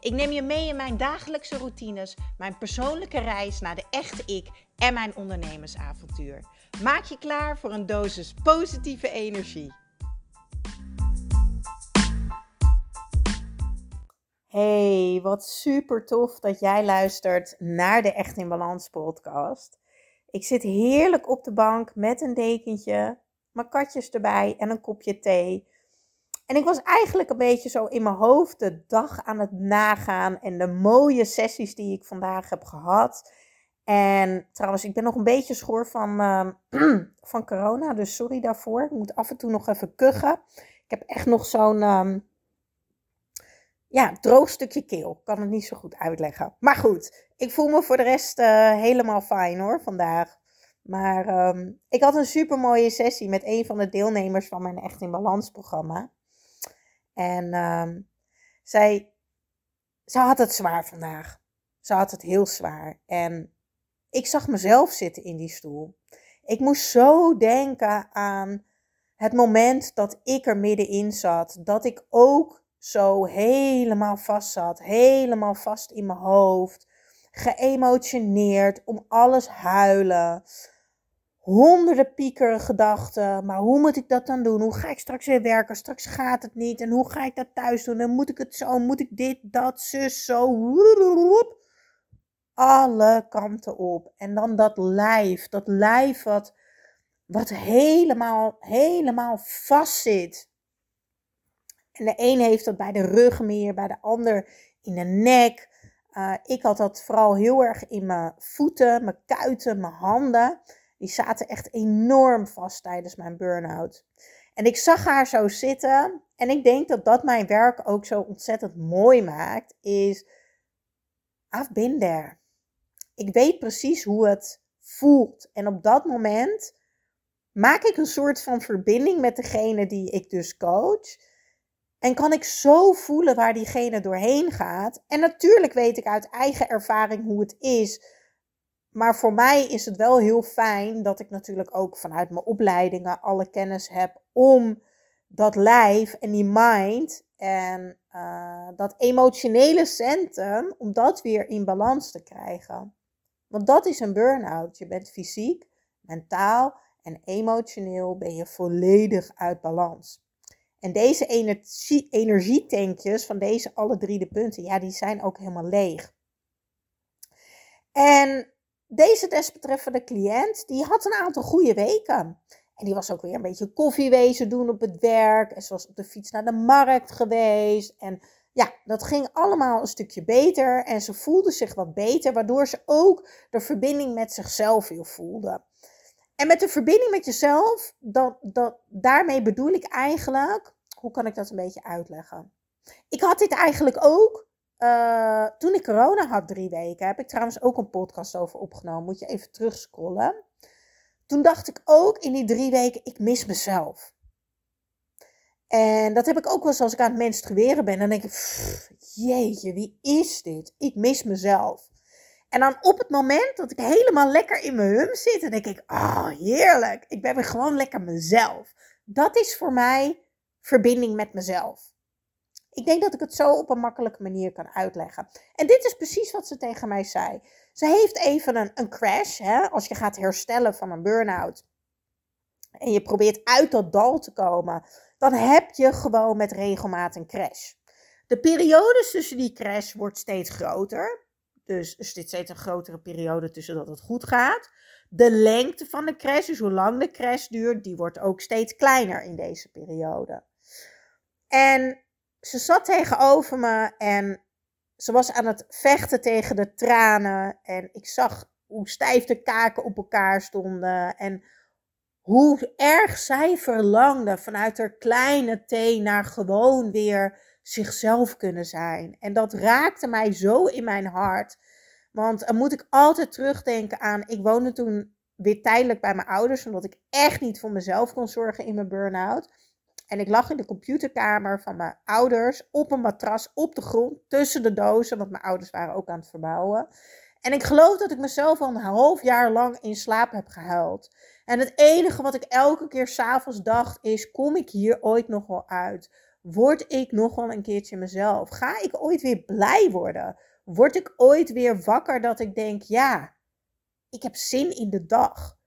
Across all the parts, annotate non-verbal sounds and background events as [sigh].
Ik neem je mee in mijn dagelijkse routines, mijn persoonlijke reis naar de echte ik en mijn ondernemersavontuur. Maak je klaar voor een dosis positieve energie. Hey, wat super tof dat jij luistert naar de Echt in Balans podcast. Ik zit heerlijk op de bank met een dekentje, mijn katjes erbij en een kopje thee. En ik was eigenlijk een beetje zo in mijn hoofd de dag aan het nagaan en de mooie sessies die ik vandaag heb gehad. En trouwens, ik ben nog een beetje schor van, uh, [clears throat] van corona, dus sorry daarvoor. Ik moet af en toe nog even kuchen. Ik heb echt nog zo'n um, ja, droog stukje keel. Ik kan het niet zo goed uitleggen. Maar goed, ik voel me voor de rest uh, helemaal fijn hoor vandaag. Maar um, ik had een super mooie sessie met een van de deelnemers van mijn Echt in Balans programma. En um, zij, ze had het zwaar vandaag. Ze had het heel zwaar. En ik zag mezelf zitten in die stoel. Ik moest zo denken aan het moment dat ik er middenin zat. Dat ik ook zo helemaal vast zat. Helemaal vast in mijn hoofd. Geëmotioneerd, om alles huilen honderden piekere gedachten. Maar hoe moet ik dat dan doen? Hoe ga ik straks weer werken? Straks gaat het niet. En hoe ga ik dat thuis doen? En moet ik het zo? Moet ik dit, dat, zus, zo? Alle kanten op. En dan dat lijf. Dat lijf wat, wat helemaal, helemaal vast zit. En de een heeft dat bij de rug meer, bij de ander in de nek. Uh, ik had dat vooral heel erg in mijn voeten, mijn kuiten, mijn handen. Die zaten echt enorm vast tijdens mijn burn-out. En ik zag haar zo zitten. En ik denk dat dat mijn werk ook zo ontzettend mooi maakt. Is, I've been there. Ik weet precies hoe het voelt. En op dat moment maak ik een soort van verbinding met degene die ik dus coach. En kan ik zo voelen waar diegene doorheen gaat. En natuurlijk weet ik uit eigen ervaring hoe het is maar voor mij is het wel heel fijn dat ik natuurlijk ook vanuit mijn opleidingen alle kennis heb om dat lijf en die mind en uh, dat emotionele centrum, om dat weer in balans te krijgen. Want dat is een burn-out. Je bent fysiek, mentaal en emotioneel ben je volledig uit balans. En deze energie, energietankjes van deze alle drie de punten, ja, die zijn ook helemaal leeg. En deze desbetreffende cliënt, die had een aantal goede weken. En die was ook weer een beetje koffiewezen doen op het werk. En ze was op de fiets naar de markt geweest. En ja, dat ging allemaal een stukje beter. En ze voelde zich wat beter, waardoor ze ook de verbinding met zichzelf weer voelde. En met de verbinding met jezelf, dat, dat, daarmee bedoel ik eigenlijk, hoe kan ik dat een beetje uitleggen? Ik had dit eigenlijk ook uh, toen ik corona had drie weken, heb ik trouwens ook een podcast over opgenomen. Moet je even terugscrollen. Toen dacht ik ook in die drie weken, ik mis mezelf. En dat heb ik ook wel eens als ik aan het menstrueren ben. Dan denk ik, jeetje, wie is dit? Ik mis mezelf. En dan op het moment dat ik helemaal lekker in mijn hum zit, dan denk ik, oh heerlijk. Ik ben weer gewoon lekker mezelf. Dat is voor mij verbinding met mezelf. Ik denk dat ik het zo op een makkelijke manier kan uitleggen. En dit is precies wat ze tegen mij zei. Ze heeft even een, een crash, hè, als je gaat herstellen van een burn-out. En je probeert uit dat dal te komen, dan heb je gewoon met regelmaat een crash. De periodes tussen die crash wordt steeds groter. Dus er zit steeds een grotere periode tussen dat het goed gaat. De lengte van de crash, dus hoe lang de crash duurt, die wordt ook steeds kleiner in deze periode. En ze zat tegenover me en ze was aan het vechten tegen de tranen. En ik zag hoe stijf de kaken op elkaar stonden. En hoe erg zij verlangde vanuit haar kleine teen naar gewoon weer zichzelf kunnen zijn. En dat raakte mij zo in mijn hart. Want dan moet ik altijd terugdenken aan. Ik woonde toen weer tijdelijk bij mijn ouders, omdat ik echt niet voor mezelf kon zorgen in mijn burn-out. En ik lag in de computerkamer van mijn ouders op een matras op de grond tussen de dozen, want mijn ouders waren ook aan het verbouwen. En ik geloof dat ik mezelf al een half jaar lang in slaap heb gehuild. En het enige wat ik elke keer s'avonds dacht is: kom ik hier ooit nog wel uit? Word ik nog wel een keertje mezelf? Ga ik ooit weer blij worden? Word ik ooit weer wakker dat ik denk: ja, ik heb zin in de dag.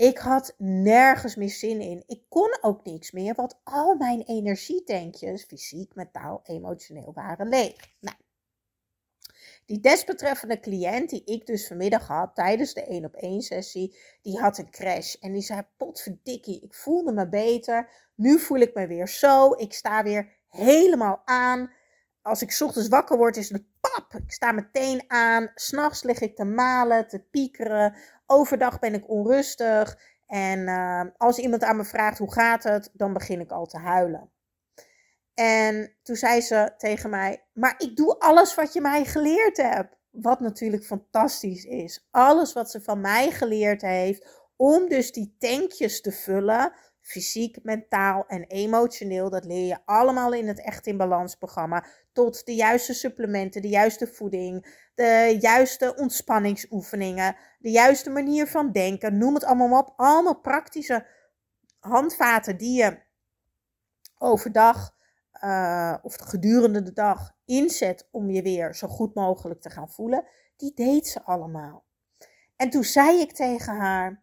Ik had nergens meer zin in. Ik kon ook niks meer, want al mijn energietankjes, fysiek, mentaal, emotioneel, waren leeg. Nou, die desbetreffende cliënt die ik dus vanmiddag had tijdens de 1 op 1 sessie, die had een crash. En die zei, potverdikkie, ik voelde me beter. Nu voel ik me weer zo. Ik sta weer helemaal aan. Als ik ochtends wakker word, is het pap. Ik sta meteen aan. S'nachts lig ik te malen, te piekeren. Overdag ben ik onrustig. En uh, als iemand aan me vraagt hoe gaat het, dan begin ik al te huilen. En toen zei ze tegen mij: Maar ik doe alles wat je mij geleerd hebt. Wat natuurlijk fantastisch is. Alles wat ze van mij geleerd heeft. Om dus die tankjes te vullen. Fysiek, mentaal en emotioneel. Dat leer je allemaal in het Echt in Balans programma. De juiste supplementen, de juiste voeding. De juiste ontspanningsoefeningen. De juiste manier van denken. Noem het allemaal op. Allemaal praktische handvaten die je overdag uh, of gedurende de dag inzet om je weer zo goed mogelijk te gaan voelen, die deed ze allemaal. En toen zei ik tegen haar: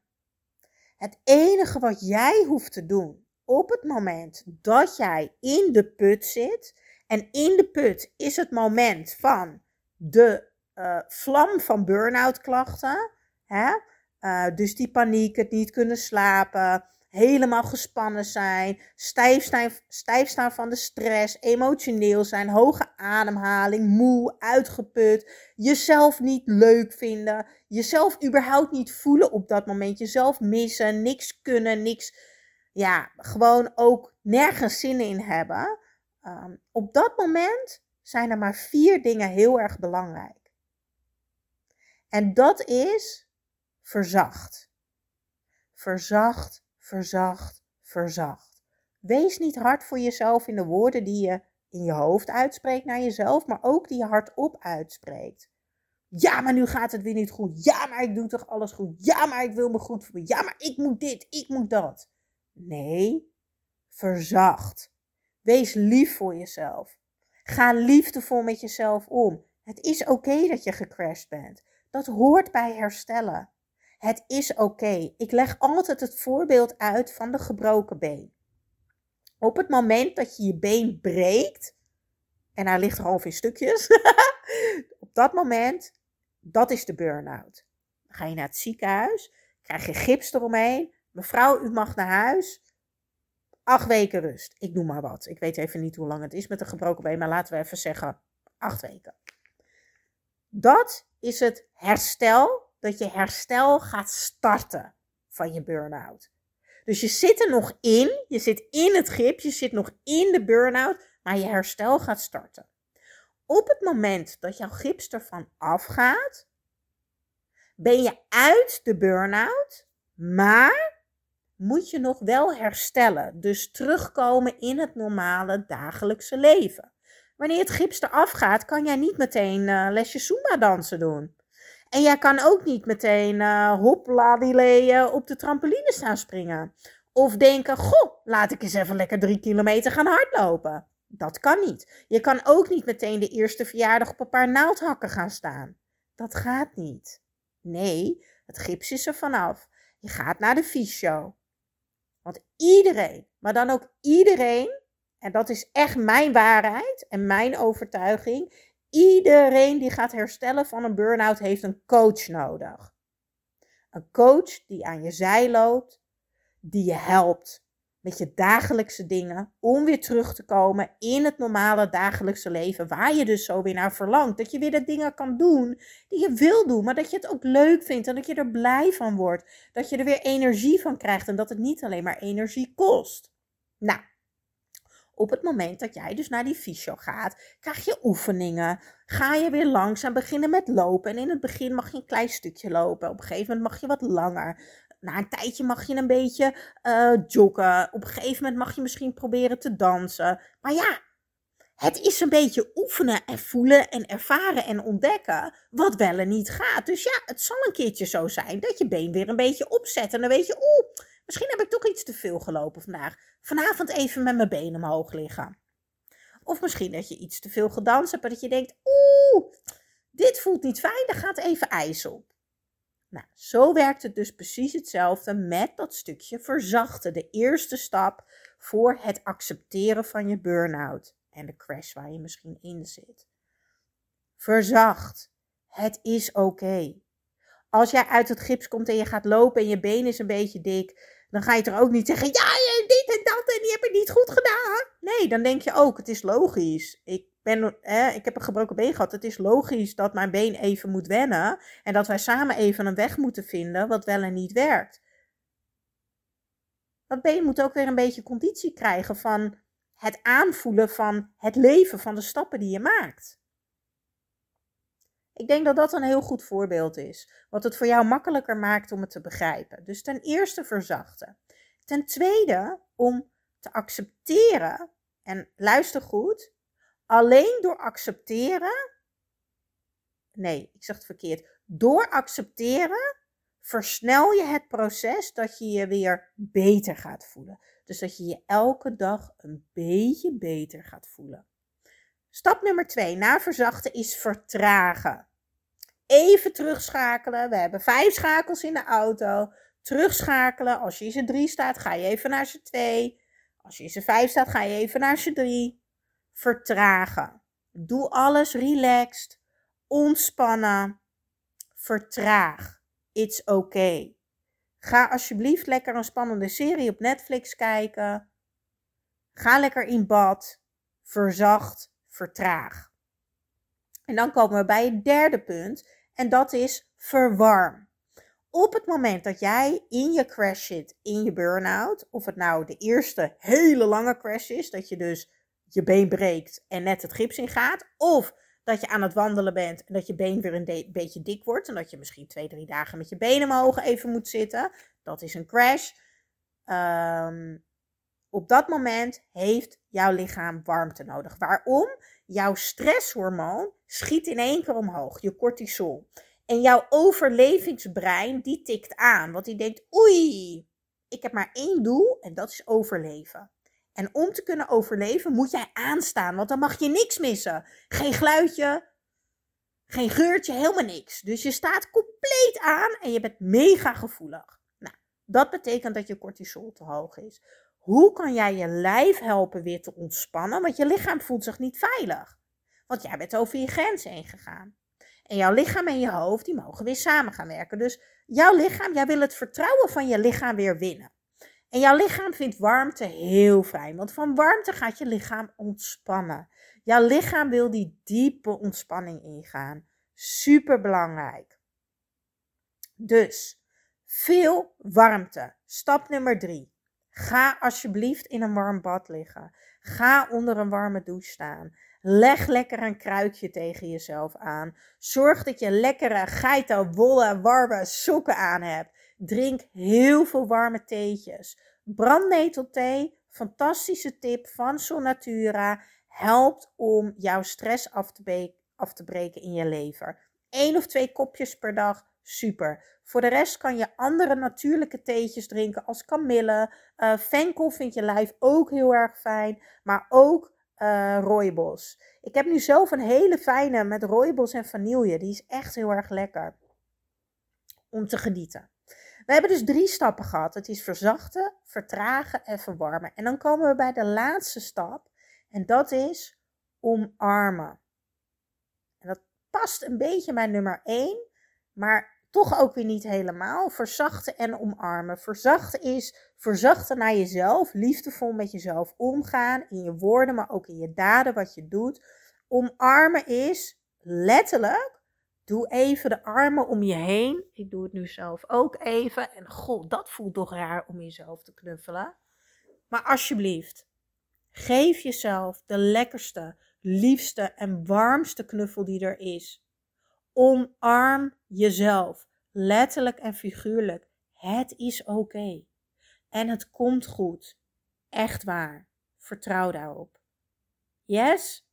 Het enige wat jij hoeft te doen op het moment dat jij in de put zit, en in de put is het moment van de uh, vlam van burn-out klachten, hè? Uh, dus die paniek, het niet kunnen slapen, helemaal gespannen zijn, stijf staan, stijf staan van de stress, emotioneel zijn, hoge ademhaling, moe, uitgeput, jezelf niet leuk vinden, jezelf überhaupt niet voelen op dat moment, jezelf missen, niks kunnen, niks, ja, gewoon ook nergens zin in hebben. Ehm, op dat moment zijn er maar vier dingen heel erg belangrijk. En dat is verzacht. Verzacht verzacht, verzacht. Wees niet hard voor jezelf in de woorden die je in je hoofd uitspreekt naar jezelf, maar ook die je hardop uitspreekt. Ja, maar nu gaat het weer niet goed. Ja, maar ik doe toch alles goed. Ja, maar ik wil me goed voelen. Ja, maar ik moet dit, ik moet dat. Nee, verzacht. Wees lief voor jezelf. Ga liefdevol met jezelf om. Het is oké dat je gecrashed bent. Dat hoort bij herstellen. Het is oké. Ik leg altijd het voorbeeld uit van de gebroken been. Op het moment dat je je been breekt, en hij ligt half in stukjes, [laughs] op dat moment, dat is de burn-out. Dan ga je naar het ziekenhuis, krijg je gips eromheen. Mevrouw, u mag naar huis. Acht weken rust. Ik noem maar wat. Ik weet even niet hoe lang het is met een gebroken been, maar laten we even zeggen acht weken. Dat is het herstel dat je herstel gaat starten van je burn-out. Dus je zit er nog in, je zit in het grip, je zit nog in de burn-out, maar je herstel gaat starten. Op het moment dat jouw gips ervan afgaat, ben je uit de burn-out, maar moet je nog wel herstellen. Dus terugkomen in het normale dagelijkse leven. Wanneer het gips eraf gaat, kan jij niet meteen uh, lesje Zumba dansen doen. En jij kan ook niet meteen uh, hopla die op de trampoline staan springen. Of denken, goh, laat ik eens even lekker drie kilometer gaan hardlopen. Dat kan niet. Je kan ook niet meteen de eerste verjaardag op een paar naaldhakken gaan staan. Dat gaat niet. Nee, het gips is er vanaf. Je gaat naar de fysio. Want iedereen, maar dan ook iedereen, en dat is echt mijn waarheid en mijn overtuiging, Iedereen die gaat herstellen van een burn-out heeft een coach nodig. Een coach die aan je zij loopt, die je helpt met je dagelijkse dingen om weer terug te komen in het normale dagelijkse leven waar je dus zo weer naar verlangt. Dat je weer de dingen kan doen die je wil doen, maar dat je het ook leuk vindt en dat je er blij van wordt. Dat je er weer energie van krijgt en dat het niet alleen maar energie kost. Nou, op het moment dat jij dus naar die fysio gaat, krijg je oefeningen. Ga je weer langzaam beginnen met lopen. En in het begin mag je een klein stukje lopen. Op een gegeven moment mag je wat langer. Na een tijdje mag je een beetje uh, joggen. Op een gegeven moment mag je misschien proberen te dansen. Maar ja, het is een beetje oefenen en voelen en ervaren en ontdekken wat wel en niet gaat. Dus ja, het zal een keertje zo zijn dat je been weer een beetje opzet. En dan weet je, oeh, misschien heb ik toch iets te veel gelopen vandaag. Vanavond even met mijn benen omhoog liggen. Of misschien dat je iets te veel gedanst hebt en dat je denkt, oeh, dit voelt niet fijn, daar gaat even ijs op. Nou, zo werkt het dus precies hetzelfde met dat stukje verzachten. De eerste stap voor het accepteren van je burn-out en de crash waar je misschien in zit. Verzacht. Het is oké. Als jij uit het gips komt en je gaat lopen en je been is een beetje dik, dan ga je er ook niet zeggen: Ja, dit en dat en die heb ik niet goed gedaan. Nee, dan denk je ook: Het is logisch. Ik, hè, ik heb een gebroken been gehad. Het is logisch dat mijn been even moet wennen en dat wij samen even een weg moeten vinden wat wel en niet werkt. Dat been moet ook weer een beetje conditie krijgen van het aanvoelen van het leven, van de stappen die je maakt. Ik denk dat dat een heel goed voorbeeld is, wat het voor jou makkelijker maakt om het te begrijpen. Dus ten eerste verzachten. Ten tweede om te accepteren, en luister goed, alleen door accepteren, nee, ik zeg het verkeerd, door accepteren versnel je het proces dat je je weer beter gaat voelen. Dus dat je je elke dag een beetje beter gaat voelen. Stap nummer twee na verzachten is vertragen. Even terugschakelen. We hebben vijf schakels in de auto. Terugschakelen. Als je in z'n drie staat, ga je even naar z'n twee. Als je in z'n vijf staat, ga je even naar z'n drie. Vertragen. Doe alles relaxed. Ontspannen. Vertraag. It's okay. Ga alsjeblieft lekker een spannende serie op Netflix kijken. Ga lekker in bad. Verzacht, vertraag. En dan komen we bij het derde punt. En dat is verwarm. Op het moment dat jij in je crash zit, in je burn-out, of het nou de eerste hele lange crash is, dat je dus je been breekt en net het gips in gaat, of dat je aan het wandelen bent en dat je been weer een beetje dik wordt en dat je misschien twee, drie dagen met je benen omhoog even moet zitten. Dat is een crash. Um, op dat moment heeft jouw lichaam warmte nodig. Waarom? Jouw stresshormoon schiet in één keer omhoog, je cortisol. En jouw overlevingsbrein die tikt aan, want die denkt: oei, ik heb maar één doel en dat is overleven. En om te kunnen overleven moet jij aanstaan, want dan mag je niks missen. Geen geluidje, geen geurtje, helemaal niks. Dus je staat compleet aan en je bent mega gevoelig. Nou, dat betekent dat je cortisol te hoog is. Hoe kan jij je lijf helpen weer te ontspannen? Want je lichaam voelt zich niet veilig. Want jij bent over je grens heen gegaan. En jouw lichaam en je hoofd, die mogen weer samen gaan werken. Dus jouw lichaam, jij wil het vertrouwen van je lichaam weer winnen. En jouw lichaam vindt warmte heel fijn, want van warmte gaat je lichaam ontspannen. Jouw lichaam wil die diepe ontspanning ingaan. Super belangrijk. Dus veel warmte. Stap nummer drie. Ga alsjeblieft in een warm bad liggen. Ga onder een warme douche staan. Leg lekker een kruikje tegen jezelf aan. Zorg dat je lekkere geitenwolle warme sokken aan hebt. Drink heel veel warme theetjes. Brandnetelthee, fantastische tip van Sonatura, helpt om jouw stress af te, af te breken in je lever. Eén of twee kopjes per dag, super. Voor de rest kan je andere natuurlijke theetjes drinken als kamille. Uh, vind je lijf ook heel erg fijn, maar ook uh, rooibos. Ik heb nu zelf een hele fijne met rooibos en vanille. Die is echt heel erg lekker om te genieten. We hebben dus drie stappen gehad. Het is verzachten, vertragen en verwarmen. En dan komen we bij de laatste stap. En dat is omarmen. En dat past een beetje bij nummer 1, maar toch ook weer niet helemaal. Verzachten en omarmen. Verzachten is verzachten naar jezelf, liefdevol met jezelf omgaan, in je woorden, maar ook in je daden, wat je doet. Omarmen is letterlijk Doe even de armen om je heen. Ik doe het nu zelf ook even. En god, dat voelt toch raar om jezelf te knuffelen. Maar alsjeblieft, Geef jezelf de lekkerste, liefste en warmste knuffel die er is. Omarm jezelf, letterlijk en figuurlijk. Het is oké. En het komt goed. Echt waar. Vertrouw daarop. Yes?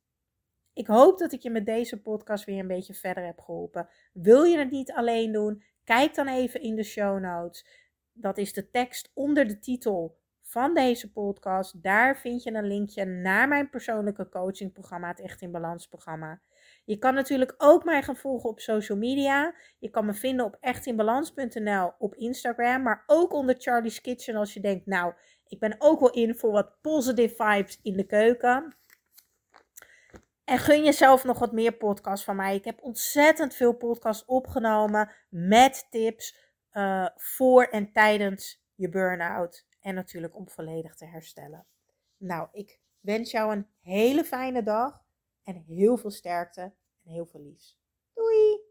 Ik hoop dat ik je met deze podcast weer een beetje verder heb geholpen. Wil je het niet alleen doen? Kijk dan even in de show notes. Dat is de tekst onder de titel van deze podcast. Daar vind je een linkje naar mijn persoonlijke coachingprogramma, het Echt in Balans programma. Je kan natuurlijk ook mij gaan volgen op social media. Je kan me vinden op echtinbalans.nl op Instagram, maar ook onder Charlie's Kitchen als je denkt, nou, ik ben ook wel in voor wat positive vibes in de keuken. En gun jezelf nog wat meer podcasts van mij. Ik heb ontzettend veel podcasts opgenomen met tips uh, voor en tijdens je burn-out. En natuurlijk om volledig te herstellen. Nou, ik wens jou een hele fijne dag en heel veel sterkte en heel veel liefs. Doei!